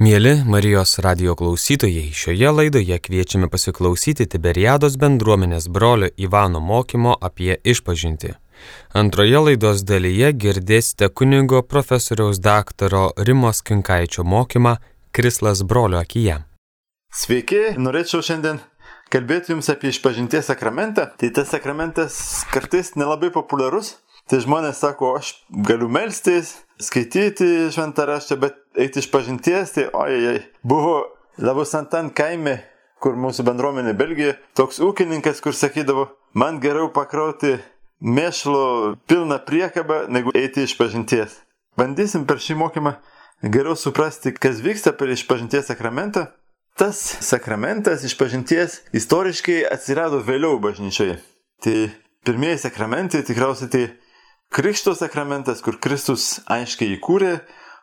Mėly Marijos radio klausytojai, šioje laidoje kviečiame pasiklausyti Tiberiados bendruomenės brolio Ivano mokymo apie išpažinti. Antroje laidos dalyje girdėsite kunigo profesoriaus daktaro Rimos Kinkaičio mokymą Krislas brolio akyje. Sveiki, norėčiau šiandien kalbėti Jums apie išpažinties sakramentą. Tai tas sakramentas kartais nelabai populiarus. Tai žmonės sako, aš galiu melstis, skaityti šventą raštą, bet eiti iš pažinties, tai ojai, buvo Labusantan kaime, kur mūsų bendruomenė Belgija, toks ūkininkas, kur sakydavo, man geriau pakrauti mėšlo pilną priekabą, negu eiti iš pažinties. Bandysim per šį mokymą geriau suprasti, kas vyksta per išpažinties sakramentą. Tas sakramentas išpažinties istoriškai atsirado vėliau bažnyčioje. Tai pirmieji sakramentai tikriausiai tai Krikšto sakramentas, kur Kristus aiškiai įkūrė,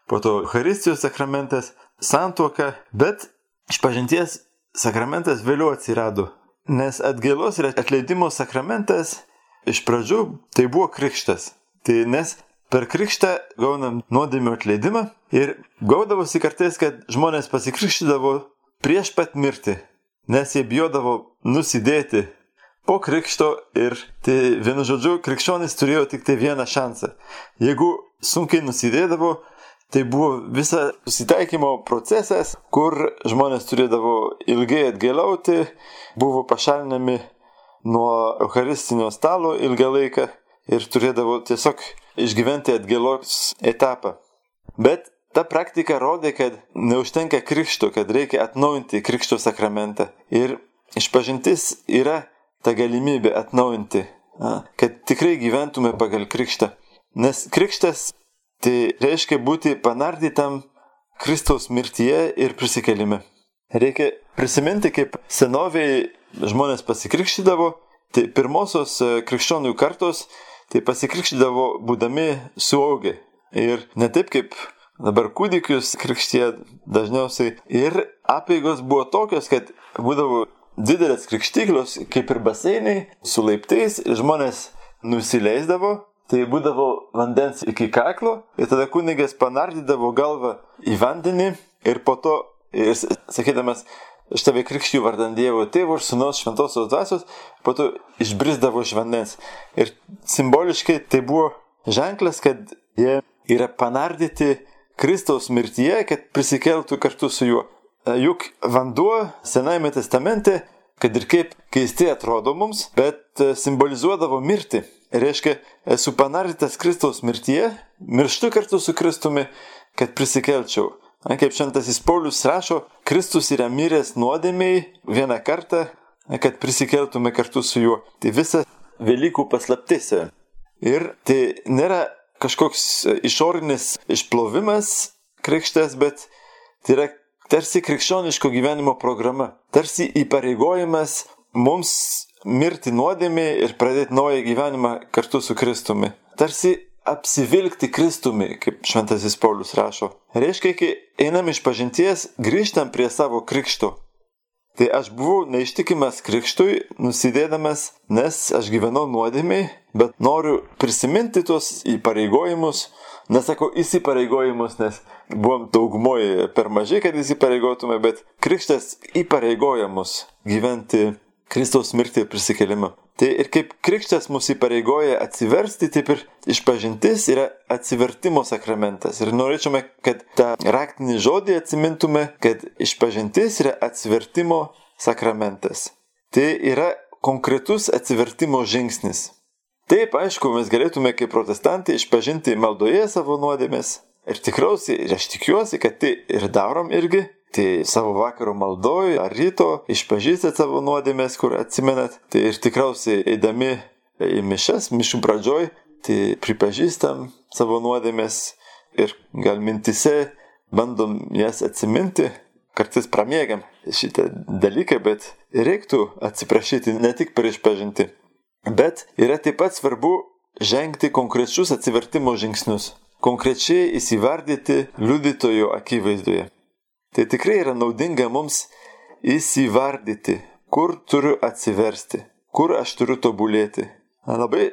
po to Eucharistijos sakramentas, santuoka, bet išpažinties sakramentas vėliau atsirado. Nes atgailos ir atleidimo sakramentas iš pradžių tai buvo krikštas. Tai nes per krikštą gaunam nuodėmio atleidimą ir gaudavosi kartais, kad žmonės pasikrikštydavo prieš pat mirtį, nes jie bijodavo nusidėti po krikšto ir tai vienu žodžiu, krikščionis turėjo tik tai vieną šansą. Jeigu sunkiai nusidėdavo, tai buvo visa susitaikymo procesas, kur žmonės turėdavo ilgai atgėliauti, buvo pašalinami nuo Eucharistinio stalo ilgą laiką ir turėdavo tiesiog išgyventi atgėlos etapą. Bet ta praktika rodė, kad neužtenka krikšto, kad reikia atnaujinti krikšto sakramentą. Ir išpažintis yra tą galimybę atnaujinti, kad tikrai gyventume pagal krikštą. Nes krikštas tai reiškia būti panardytam Kristaus mirtyje ir prisikelime. Reikia prisiminti, kaip senoviai žmonės pasikrikštydavo, tai pirmosios e, krikščionių kartos tai pasikrikštydavo būdami suaugę. Ir ne taip kaip dabar kūdikius krikštie dažniausiai. Ir apėgos buvo tokios, kad būdavo didelės krikštyklos, kaip ir baseinai, su laiptais, žmonės nusileisdavo, tai būdavo vandens iki kaklo ir tada kunigas panardydavo galvą į vandenį ir po to, ir sakydamas, aš tave krikščiu vardant Dievo tėvo ir sunaus šventosios dvasios, po to išbrisdavo iš vandens. Ir simboliškai tai buvo ženklas, kad jie yra panardyti Kristaus mirtyje, kad prisikeltų kartu su juo. Juk vanduo Senajame testamente, kad ir kaip keistai atrodo mums, bet e, simbolizuodavo mirtį. Reiškia, esu panardytas Kristaus mirtyje, mirštu kartu su Kristumi, kad prisikelčiau. Kaip šventasis Paulius rašo, Kristus yra miręs nuodėmiai vieną kartą, kad prisikeltume kartu su juo. Tai visa Velykų paslaptis. Ir tai nėra kažkoks išorinis išplovimas krikštas, bet tai yra tarsi krikščioniško gyvenimo programa, tarsi įpareigojimas mums mirti nuodėmė ir pradėti naują gyvenimą kartu su Kristumi. Tarsi apsivilkti Kristumi, kaip šventasis Paulius rašo. Reiškia, kai einam iš pažinties, grįžtam prie savo krikšto. Tai aš buvau neištikimas krikštui, nusidėdamas, nes aš gyvenau nuodėmiai, bet noriu prisiminti tuos įpareigojimus, nesakau įsipareigojimus, nes buvom daugumoje per mažai, kad įsipareigotume, bet krikštas įpareigoja mus gyventi Kristaus mirtį ir prisikelimą. Tai ir kaip krikštas mus įpareigoja atsiversti, taip ir išpažintis yra atsivertimo sakramentas. Ir norėčiame, kad tą raktinį žodį atsimintume, kad išpažintis yra atsivertimo sakramentas. Tai yra konkretus atsivertimo žingsnis. Taip, aišku, mes galėtume kaip protestantai išpažinti maldoje savo nuodėmės. Ir tikriausiai, ir aš tikiuosi, kad tai ir darom irgi. Tai savo vakaro maldoj ar ryto išpažįstat savo nuodėmės, kur atsimenat. Tai ir tikriausiai eidami į mišes, mišų pradžioj, tai pripažįstam savo nuodėmės ir gal mintise bandom jas atsiminti. Kartais pramėgiam šitą dalyką, bet reiktų atsiprašyti ne tik per išpažinti. Bet yra taip pat svarbu žengti konkrečius atsivertimo žingsnius, konkrečiai įsivardyti liudytojo akivaizdoje. Tai tikrai yra naudinga mums įsivardyti, kur turiu atsiversti, kur aš turiu tobulėti. Labai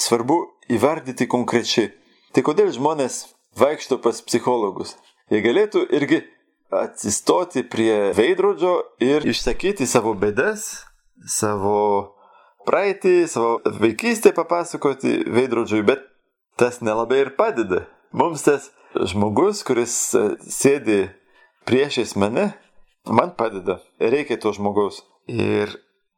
svarbu įvardyti konkrečiai. Tai kodėl žmonės vaikšto pas psichologus? Jie galėtų irgi atsistoti prie veidrodžio ir išsakyti savo bėdas, savo praeitį, savo vaikystę papasakoti veidrodžiui, bet tas nelabai ir padeda. Mums tas žmogus, kuris sėdi priešais mane, man padeda. Reikia to žmogaus. Ir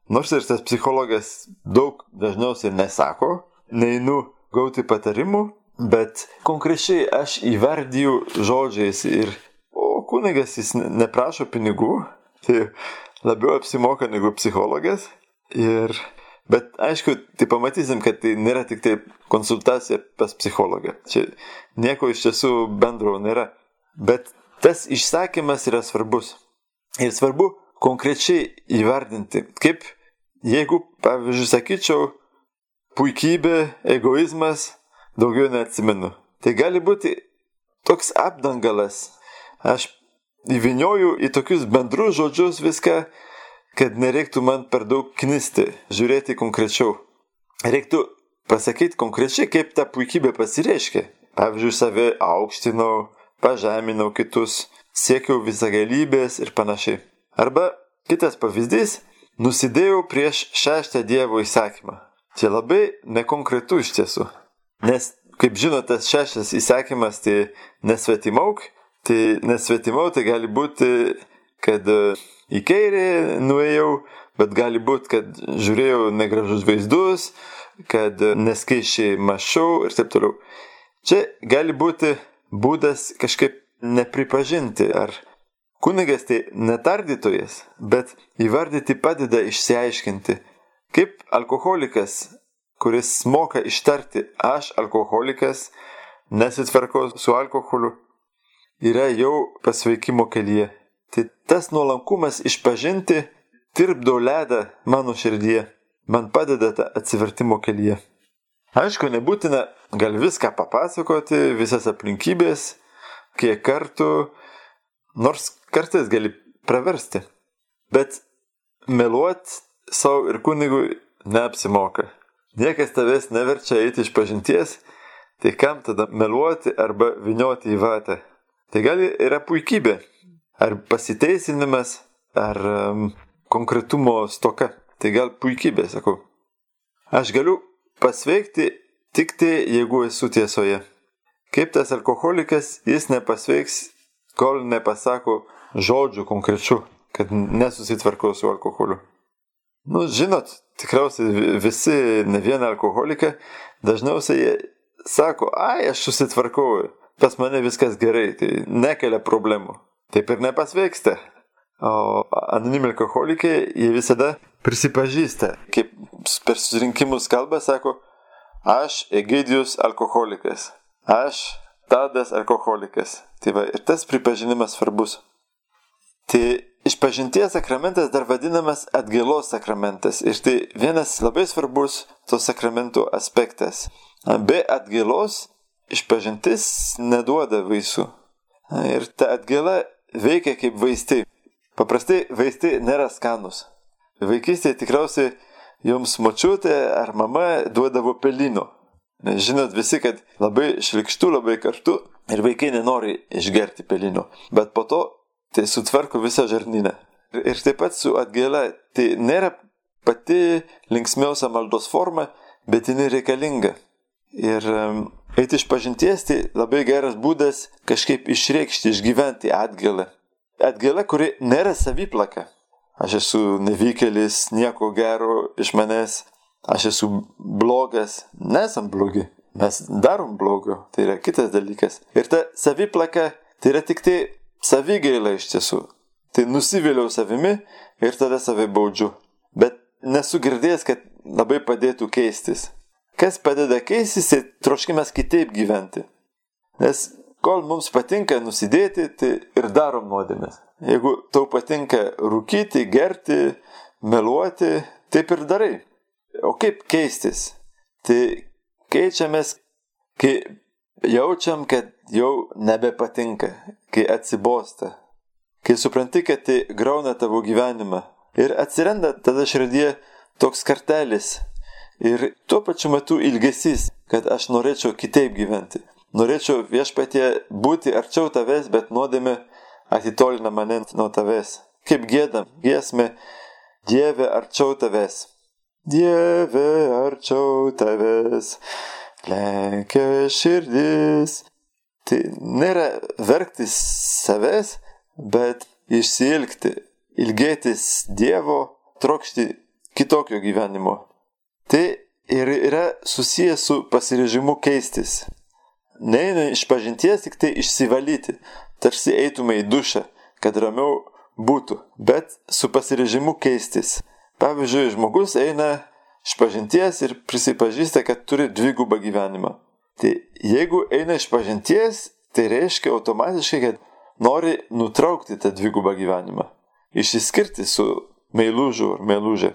nors ir tas psichologas daug dažniausiai nesako, neinu gauti patarimų, bet konkrečiai aš įvardyju žodžiais ir, o kunigas jis neprašo pinigų, tai labiau apsimoka negu psichologas. Ir Bet aišku, tai pamatysim, kad tai nėra tik tai konsultacija pas psichologą. Čia nieko iš tiesų bendro nėra. Bet tas išsakymas yra svarbus. Ir svarbu konkrečiai įvardinti, kaip jeigu, pavyzdžiui, sakyčiau, puikybė, egoizmas, daugiau neatsimenu. Tai gali būti toks apdangalas. Aš įvinioju į tokius bendrus žodžius viską kad nereiktų man per daug knisti, žiūrėti konkrečiau. Reiktų pasakyti konkrečiai, kaip ta puikybė pasireiškia. Pavyzdžiui, save aukštinau, pažeminau kitus, siekiau visagalybės ir panašiai. Arba kitas pavyzdys - nusidėjau prieš šeštą Dievo įsakymą. Čia labai nekonkretu iš tiesų. Nes, kaip žinote, tas šeštas įsakymas tai nesvetimauk, tai nesvetimauk tai gali būti, kad į kairę nuėjau, bet gali būti, kad žiūrėjau negražus vaizdus, kad neskaičiai mašau ir taip toliau. Čia gali būti būdas kažkaip nepripažinti, ar kunigas tai netardytojas, bet įvardyti padeda išsiaiškinti, kaip alkoholikas, kuris moka ištarti aš alkoholikas, nesitvarkau su alkoholiu, yra jau pasveikimo kelyje. Tai tas nuolankumas išpažinti tirpdo ledą mano širdyje, man padeda tą atsivertimo kelyje. Aišku, nebūtina gal viską papasakoti, visas aplinkybės, kiek kartų, nors kartais gali praversti. Bet meluoti savo ir kunigui neapsimoka. Niekas tavęs neverčia eiti iš pažinties, tai kam tada meluoti arba vinioti į vatą. Tai gali yra puikybė, ar pasiteisinimas, ar um, konkretumo stoka. Tai gal puikybė, sakau. Aš galiu pasveikti tik tai, jeigu esu tiesoje. Kaip tas alkoholikas, jis nepasveiks, kol nepasako žodžių konkrečių, kad nesusitvarkau su alkoholiu. Nu, žinot, tikriausiai visi, ne vieną alkoholiką, dažniausiai sako, ai, aš susitvarkau, pas mane viskas gerai, tai nekelia problemų taip ir nepasveiksta. O anonimi alkoholikai, jie visada prisipažįsta, kaip per susirinkimus kalba, sako, aš Egidijus alkoholikas, aš Tadas alkoholikas. Tai va, ir tas pripažinimas svarbus. Tai išpažinties sakramentas dar vadinamas atgailos sakramentas. Ir tai vienas labai svarbus to sakramento aspektas. Be atgailos išpažintis neduoda vaisių. Ir ta atgaila veikia kaip vaistai. Paprastai vaistai nėra skanus. Vaikystėje tikriausiai jums močiutė ar mama duodavo pelino. Nes žinot visi, kad labai šlikštų, labai kartu ir vaikai nenori išgerti pelino. Bet po to tai sutvarko visą žarnyną. Ir taip pat su atgaila, tai nėra pati linksmiausia maldos forma, bet jinai reikalinga. Ir Eiti iš pažinties tai labai geras būdas kažkaip išreikšti, išgyventi atgalę. Atgalę, kuri nėra saviplaka. Aš esu nevykėlis, nieko gero iš manęs, aš esu blogas, nesam blogi, mes darom blogio, tai yra kitas dalykas. Ir ta saviplaka tai yra tik tai savigaila iš tiesų. Tai nusiviliau savimi ir tada save baudžiu. Bet nesu girdėjęs, kad labai padėtų keistis. Kas padeda keistis, tai troškimas kitaip gyventi. Nes kol mums patinka nusidėti, tai ir darom nuodėmės. Jeigu tau patinka rūkyti, gerti, meluoti, taip ir darai. O kaip keistis? Tai keičiamės, kai jaučiam, kad jau nebepatinka, kai atsibosta, kai supranti, kad tai grauna tavo gyvenimą. Ir atsiranda tada širdie toks kartelis ir tuo pačiu metu ilgesys, kad aš norėčiau kitaip gyventi. Norėčiau viešpatie būti arčiau tavęs, bet nuodėmė atitolina mane nuo tavęs. Kaip gėdam, giesmė, Dieve arčiau tavęs. Dieve arčiau tavęs, lenkia širdis. Tai nėra verktis savęs, bet išsilgti, ilgėtis Dievo, trokšti kitokio gyvenimo. Tai ir yra susijęs su pasirežimu keistis. Neina iš pažinties tik tai išsivalyti, tarsi eitume į dušą, kad ramiau būtų, bet su pasirežimu keistis. Pavyzdžiui, žmogus eina iš pažinties ir prisipažįsta, kad turi dvigubą gyvenimą. Tai jeigu eina iš pažinties, tai reiškia automatiškai, kad nori nutraukti tą dvigubą gyvenimą. Išsiskirti su meilužu ar meilužė.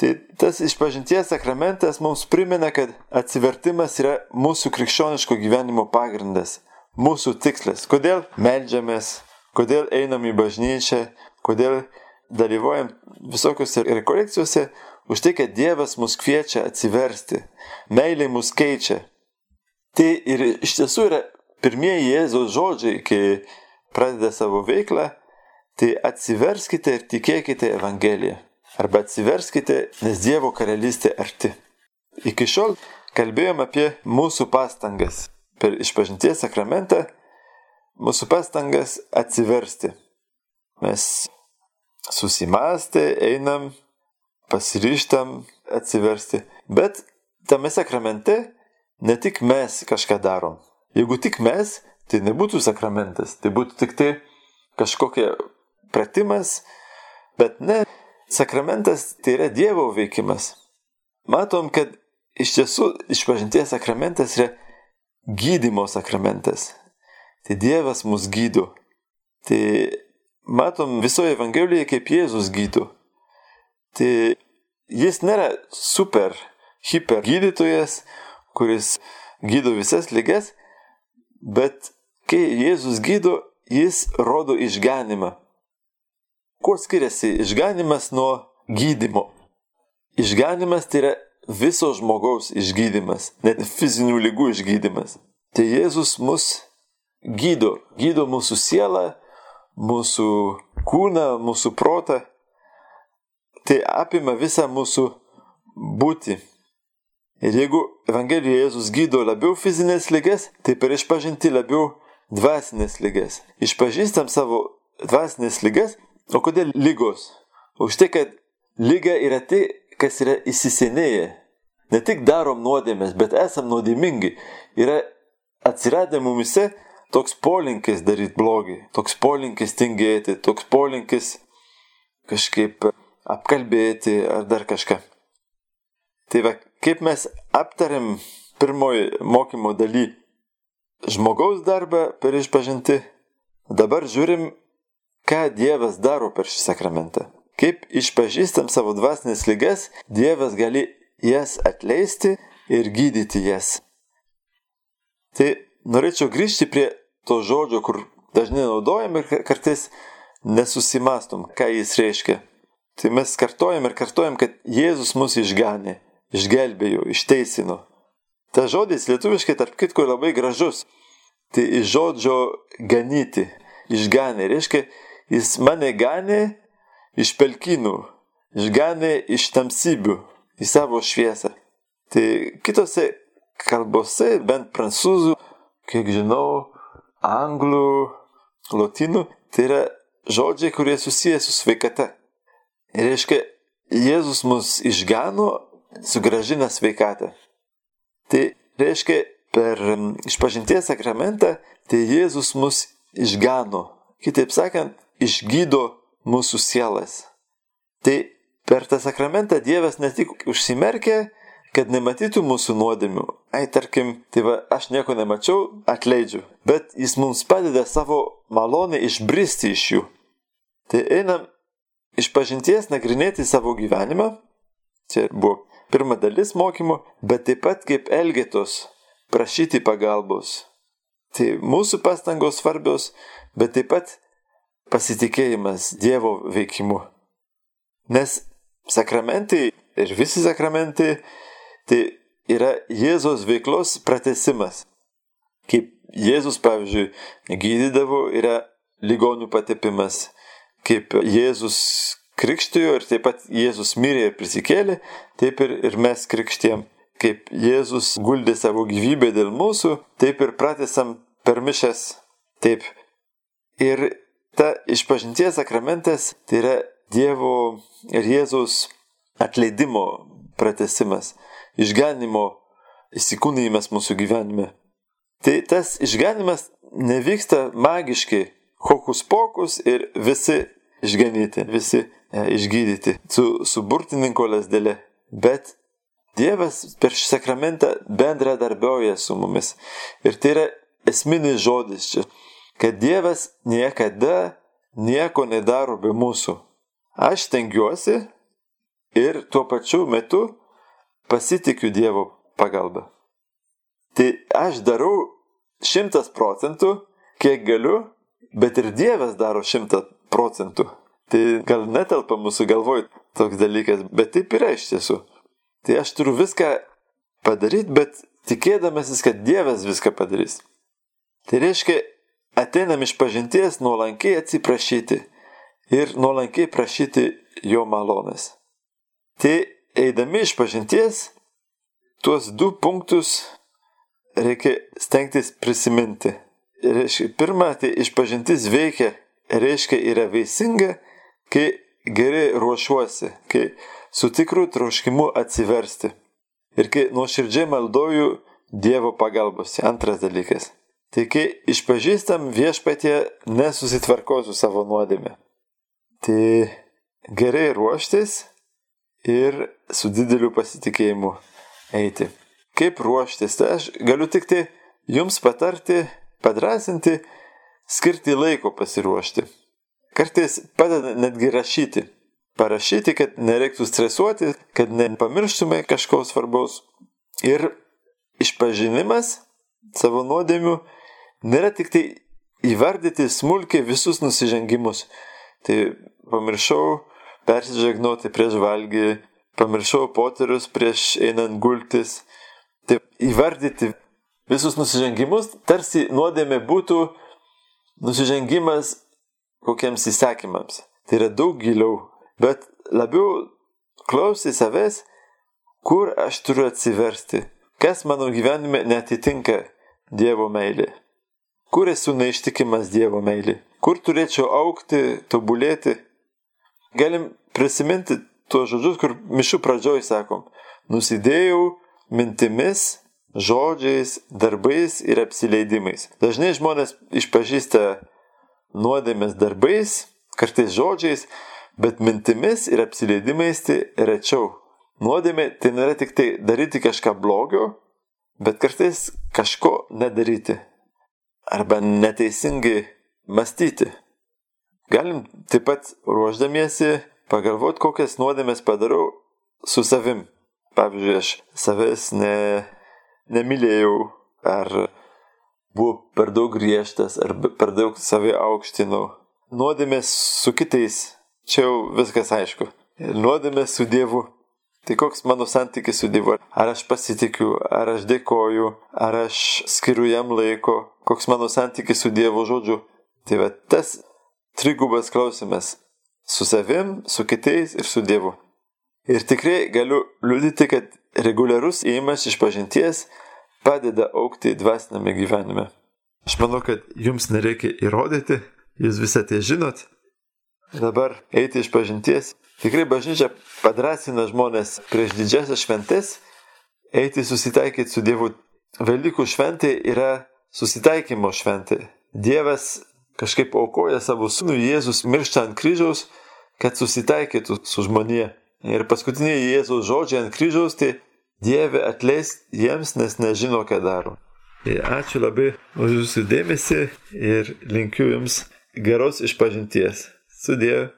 Tai tas išpažinties sakramentas mums primena, kad atsivertimas yra mūsų krikščioniško gyvenimo pagrindas, mūsų tikslas. Kodėl melžiamės, kodėl einam į bažnyčią, kodėl dalyvaujam visokiuose rekolekcijose, už tai, kad Dievas mus kviečia atsiversti, meilė mus keičia. Tai ir iš tiesų yra pirmieji Jėzaus žodžiai, kai pradeda savo veiklą, tai atsiverskite ir tikėkite Evangeliją. Arba atsiverskite, nes Dievo karalystė arti. Iki šiol kalbėjom apie mūsų pastangas per išpažinties sakramentą mūsų pastangas atsiversti. Mes susimastę einam, pasiryštam atsiversti. Bet tame sakramente ne tik mes kažką darom. Jeigu tik mes, tai nebūtų sakramentas, tai būtų tik tai kažkokia pratimas, bet ne, sakramentas tai yra Dievo veikimas. Matom, kad iš tiesų išpažinties sakramentas yra gydimo sakramentas. Tai Dievas mus gydo. Tai matom visoje Evangelijoje, kaip Jėzus gydo. Tai jis nėra super, hiper gydytojas, kuris gydo visas lygas, bet kai Jėzus gydo, jis rodo išganimą. Kuo skiriasi išganimas nuo gydimo? Išganimas tai yra viso žmogaus išgydymas, net fizinių lygų išgydymas. Tai Jėzus mus gydo. Gydo mūsų sielą, mūsų kūną, mūsų protą. Tai apima visą mūsų būti. Ir jeigu Evangelijoje Jėzus gydo labiau fizinės lygas, tai per išpažinti labiau dvasinės lygas. Išpažįstam savo dvasinės lygas, o kodėl lygos? Už tai, kad lyga yra tai, kas yra įsisenėję. Ne tik darom nuodėmės, bet esam nuodėmingi. Yra atsiradę mumise toks polinkis daryti blogį, toks polinkis tingėti, toks polinkis kažkaip apkalbėti ar dar kažką. Tai va, kaip mes aptarėm pirmoji mokymo daly žmogaus darbą per išpažinti, dabar žiūrim, ką Dievas daro per šį sakramentą. Kaip išpažįstam savo dvasinės lygas, Dievas gali jas atleisti ir gydyti jas. Tai norėčiau grįžti prie to žodžio, kur dažnai naudojam ir kartais nesusimastom, ką jis reiškia. Tai mes kartojam ir kartojam, kad Jėzus mus išganė, išgelbėjo, išteisino. Ta žodis lietuviškai tarp kitko labai gražus. Tai iš žodžio ganyti, išganė. Reiškia, jis mane ganė iš pelkinų, išganė iš tamsybių į savo šviesą. Tai kitose kalbose, bent prancūzų, kiek žinau, anglų, lotynų, tai yra žodžiai, kurie susiję su sveikata. Ir reiškia, Jėzus mus išgano, sugražina sveikatą. Tai reiškia, per išpažinties sakramentą, tai Jėzus mus išgano. Kitaip sakant, išgydo mūsų sielas. Tai per tą sakramentą Dievas ne tik užsimerkia, kad nematytų mūsų nuodėmių. Ai, tarkim, tai va, aš nieko nemačiau, atleidžiu. Bet jis mums padeda savo malonę išbristi iš jų. Tai einam iš pažinties nagrinėti savo gyvenimą. Čia buvo pirma dalis mokymo, bet taip pat kaip elgėtos, prašyti pagalbos. Tai mūsų pastangos svarbios, bet taip pat pasitikėjimas Dievo veikimu. Nes sakramentai ir visi sakramentai Tai yra Jėzos veiklos pratesimas. Kaip Jėzus, pavyzdžiui, gydydavo, yra ligonių patepimas, kaip Jėzus krikštijo ir taip pat Jėzus mirė ir prisikėlė, taip ir, ir mes krikštiem. Kaip Jėzus guldė savo gyvybę dėl mūsų, taip ir pratesam per mišęs. Taip. Ir ta išpažinties sakramentas tai yra Dievo ir Jėzus atleidimo pratesimas, išganimo įsikūnymas mūsų gyvenime. Tai tas išganimas nevyksta magiškai, hokus pokus ir visi išganyti, visi e, išgydyti su, su burtininko lasdėlė. Bet Dievas per šį sakramentą bendradarbiauja su mumis. Ir tai yra esminis žodis čia, kad Dievas niekada nieko nedaro be mūsų. Aš tengiuosi ir tuo pačiu metu pasitikiu Dievo pagalba. Tai aš darau šimtas procentų, kiek galiu, bet ir Dievas daro šimtą procentų. Tai gal netelpa mūsų galvoj toks dalykas, bet taip yra iš tiesų. Tai aš turiu viską padaryti, bet tikėdamasis, kad Dievas viską padarys. Tai reiškia, ateinam iš pažinties nuolankiai atsiprašyti ir nuolankiai prašyti jo malonės. Tai eidami iš pažinties, tuos du punktus reikia stengtis prisiminti. Reiškia, pirma, tai išpažintis veikia, reiškia yra veisinga, kai gerai ruošiuosi, kai su tikru troškimu atsiversti. Ir kai nuoširdžiai maldoju Dievo pagalbos. Antras dalykas. Tai kai išpažįstam viešpatie nesusitvarko su savo nuodėme. Tai gerai ruoštis ir su dideliu pasitikėjimu eiti kaip ruoštis. Tai aš galiu tik tai jums patarti, padrasinti, skirti laiko pasiruošti. Kartais padeda netgi rašyti. Parašyti, kad nereiktų stresuoti, kad nepamirštume kažko svarbaus. Ir išpažinimas savo nuodėmių nėra tik tai įvardyti smulkiai visus nusižengimus. Tai pamiršau persižegnoti prieš valgį, pamiršau poterius prieš einant gultis, Taip įvardyti visus nusižengimus, tarsi nuodėmė būtų nusižengimas kokiems įsakymams. Tai yra daug giliau, bet labiau klausti savęs, kur aš turiu atsiversti, kas mano gyvenime netitinka Dievo meilė, kur esu neištikimas Dievo meilė, kur turėčiau aukti, tobulėti. Galim prisiminti tuos žodžius, kur mišių pradžioj sakom, nusidėjau, mintimis, žodžiais, darbais ir apsileidimais. Dažnai žmonės išpažįsta nuodėmės darbais, kartais žodžiais, bet mintimis ir apsileidimais tai rečiau. Nuodėmė tai nėra tik tai daryti kažką blogio, bet kartais kažko nedaryti. Arba neteisingai mąstyti. Galim taip pat ruoždamiesi pagalvoti, kokias nuodėmės padarau su savim. Pavyzdžiui, aš savęs ne, nemylėjau, ar buvau per daug griežtas, ar per daug save aukštinau. Nuodėmės su kitais, čia jau viskas aišku. Nuodėmės su Dievu. Tai koks mano santykis su Dievu? Ar aš pasitikiu, ar aš dėkoju, ar aš skiriu jam laiko, koks mano santykis su Dievo žodžiu. Tai va tas trigubas klausimas. Su savim, su kitais ir su Dievu. Ir tikrai galiu liudyti, kad reguliarus įėjimas iš pažinties padeda aukti dvasinėme gyvenime. Aš manau, kad jums nereikia įrodyti, jūs visą tai žinot. Dabar eiti iš pažinties. Tikrai bažnyčia padrasina žmonės prieš didžiasias šventes eiti susitaikyti su Dievu. Velykų šventė yra susitaikymo šventė. Dievas kažkaip aukoja savo sūnų Jėzus miršta ant kryžiaus, kad susitaikytų su žmonėje. Ir paskutiniai Jėzaus žodžiai ant kryžiaus, tai Dieve atleisk jiems, nes nežino, ką daro. Tai ačiū labai už jūsų dėmesį ir linkiu jums geros išpažinties. Sudėjau.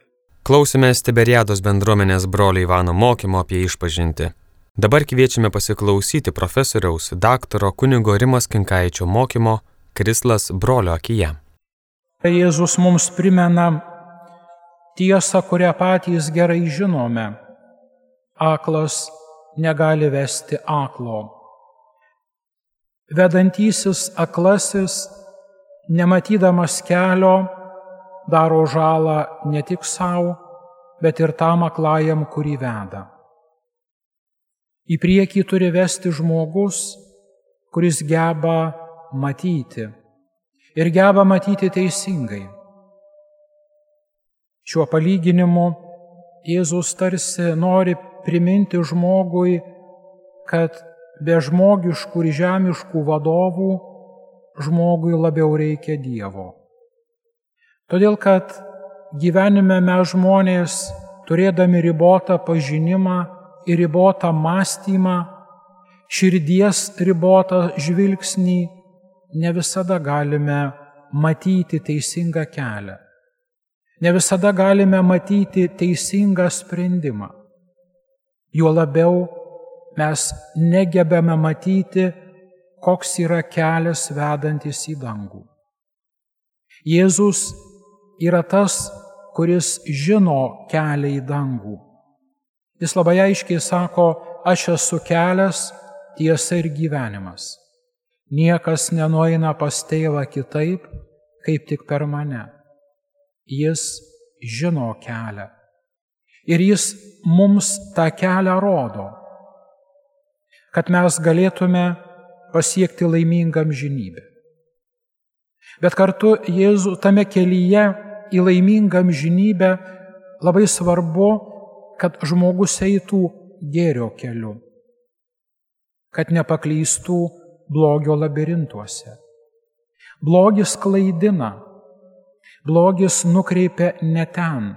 Klausėmės Tiberiados bendruomenės broliai Ivano mokymo apie išpažinti. Dabar kviečiame pasiklausyti profesoriaus daktaro kunigo Rimas Kinkaičio mokymo Krislas brolio akyje. Jėzus mums primena tiesą, kurią patys gerai žinome aklas negali vesti aklo. Vedantysis aklasis, nematydamas kelio, daro žalą ne tik savo, bet ir tam aklajam, kurį veda. Į priekį turi vesti žmogus, kuris geba matyti ir geba matyti teisingai. Šiuo palyginimu Jėzus tarsi nori priminti žmogui, kad be žmogiškų ir žemiškų vadovų žmogui labiau reikia Dievo. Todėl, kad gyvenime mes žmonės, turėdami ribotą pažinimą ir ribotą mąstymą, širdies ribotą žvilgsnį, ne visada galime matyti teisingą kelią. Ne visada galime matyti teisingą sprendimą. Juo labiau mes negebame matyti, koks yra kelias vedantis į dangų. Jėzus yra tas, kuris žino kelią į dangų. Jis labai aiškiai sako, aš esu kelias, tiesa ir gyvenimas. Niekas nenueina pas tėvą kitaip, kaip tik per mane. Jis žino kelią. Ir jis mums tą kelią rodo, kad mes galėtume pasiekti laimingam žinybę. Bet kartu Jėzų tame kelyje į laimingam žinybę labai svarbu, kad žmogus eitų gėrio keliu, kad nepaklystų blogio labirintuose. Blogis klaidina, blogis nukreipia ne ten.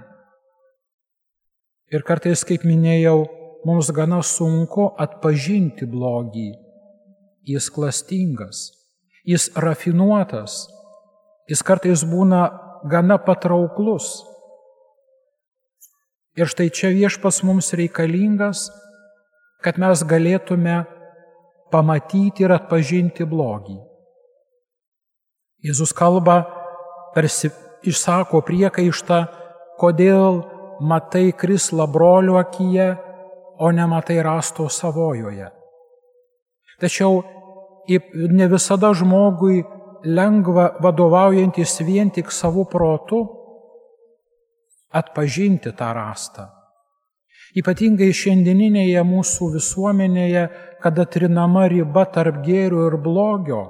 Ir kartais, kaip minėjau, mums gana sunku atpažinti blogį. Jis klastingas, jis rafinuotas, jis kartais būna gana patrauklus. Ir štai čia viešpas mums reikalingas, kad mes galėtume pamatyti ir atpažinti blogį. Jėzus kalba tarsi išsako priekaištą, kodėl matai krislą brolio akyje, o nematai rasto savojoje. Tačiau ne visada žmogui lengva vadovaujantis vien tik savo protu atpažinti tą rastą. Ypatingai šiandieninėje mūsų visuomenėje, kada trinama riba tarp gėrio ir blogio,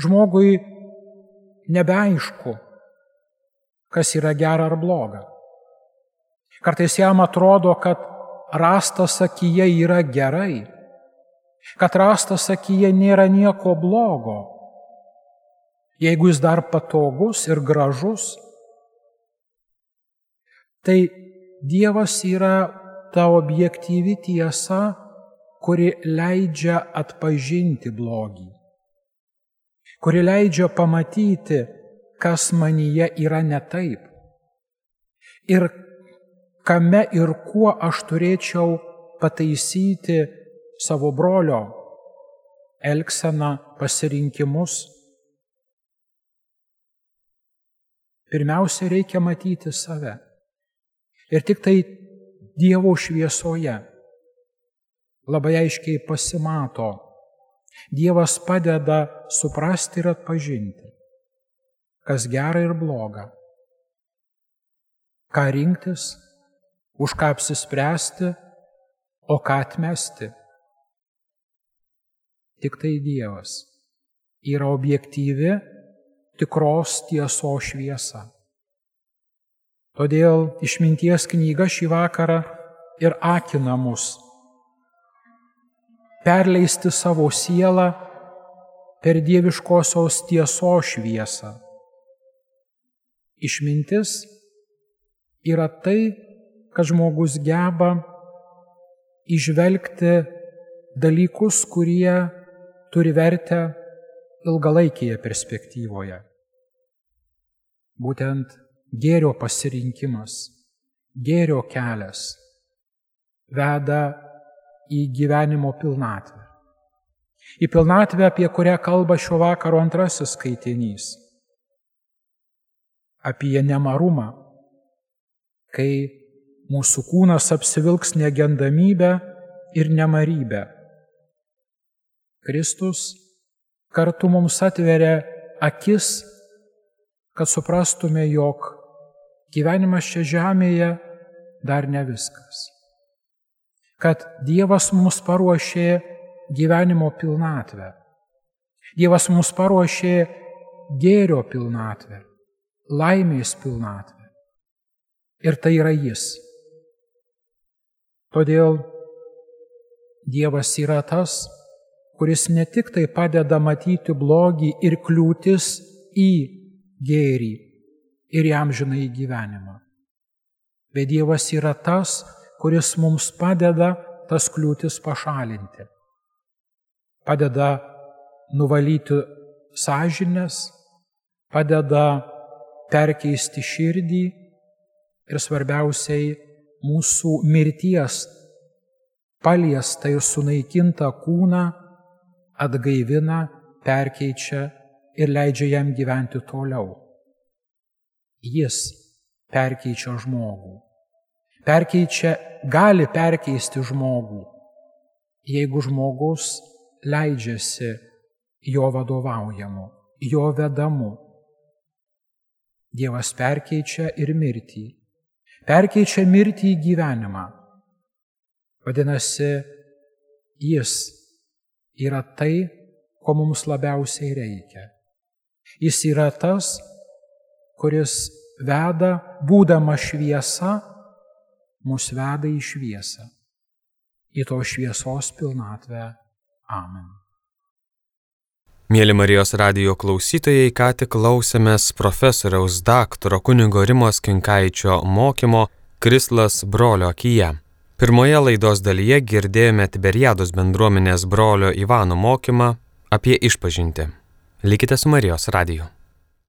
žmogui nebeaišku, kas yra gera ar bloga. Kartais jam atrodo, kad rastas sakyje yra gerai, kad rastas sakyje nėra nieko blogo. Jeigu jis dar patogus ir gražus, tai Dievas yra ta objektyvi tiesa, kuri leidžia atpažinti blogį kuri leidžia pamatyti, kas manyje yra ne taip. Ir kame ir kuo aš turėčiau pataisyti savo brolio elgseną, pasirinkimus. Pirmiausia, reikia matyti save. Ir tik tai Dievo šviesoje labai aiškiai pasimato, Dievas padeda suprasti ir atpažinti, kas gera ir bloga, ką rinktis, už ką apsispręsti, o ką atmesti. Tik tai Dievas yra objektyvi tikros tiesos šviesa. Todėl išminties knyga šį vakarą ir akina mus perleisti savo sielą per dieviškosios tiesos šviesą. Išmintis yra tai, kad žmogus geba išvelgti dalykus, kurie turi vertę ilgalaikėje perspektyvoje. Būtent gėrio pasirinkimas, gėrio kelias veda į gyvenimo pilnatvę. Į pilnatvę, apie kurią kalba šio vakaro antrasis skaitinys. Apie nemarumą, kai mūsų kūnas apsivilks negendamybę ir nemarybę. Kristus kartu mums atveria akis, kad suprastume, jog gyvenimas čia žemėje dar ne viskas. Kad Dievas mums paruošė gyvenimo pilnatvę. Dievas mums paruošė gėrio pilnatvę, laimės pilnatvę. Ir tai yra Jis. Todėl Dievas yra tas, kuris ne tik tai padeda matyti blogį ir kliūtis į gėrį ir jam žinai gyvenimą. Bet Dievas yra tas, kuris mums padeda tas kliūtis pašalinti. Padeda nuvalyti sąžinės, padeda perkeisti širdį ir svarbiausiai mūsų mirties paliestą ir sunaikintą kūną atgaivina, perkeičia ir leidžia jam gyventi toliau. Jis perkeičia žmogų. Perkeičia, gali perkeisti žmogų, jeigu žmogus leidžiasi jo vadovaujamu, jo vedamu. Dievas perkeičia ir mirtį. Perkeičia mirtį į gyvenimą. Vadinasi, jis yra tai, ko mums labiausiai reikia. Jis yra tas, kuris veda, būdama šviesa, mus veda į šviesą, į to šviesos pilnatvę. Amen. Mėly Marijos radio klausytojai, ką tik klausėmės profesoriaus daktaro kunigo Rimos Kinkaičio mokymo Krislas brolio akyje. Pirmoje laidos dalyje girdėjome Tiberiados bendruomenės brolio Ivano mokymą apie išpažinti. Likite su Marijos radiju.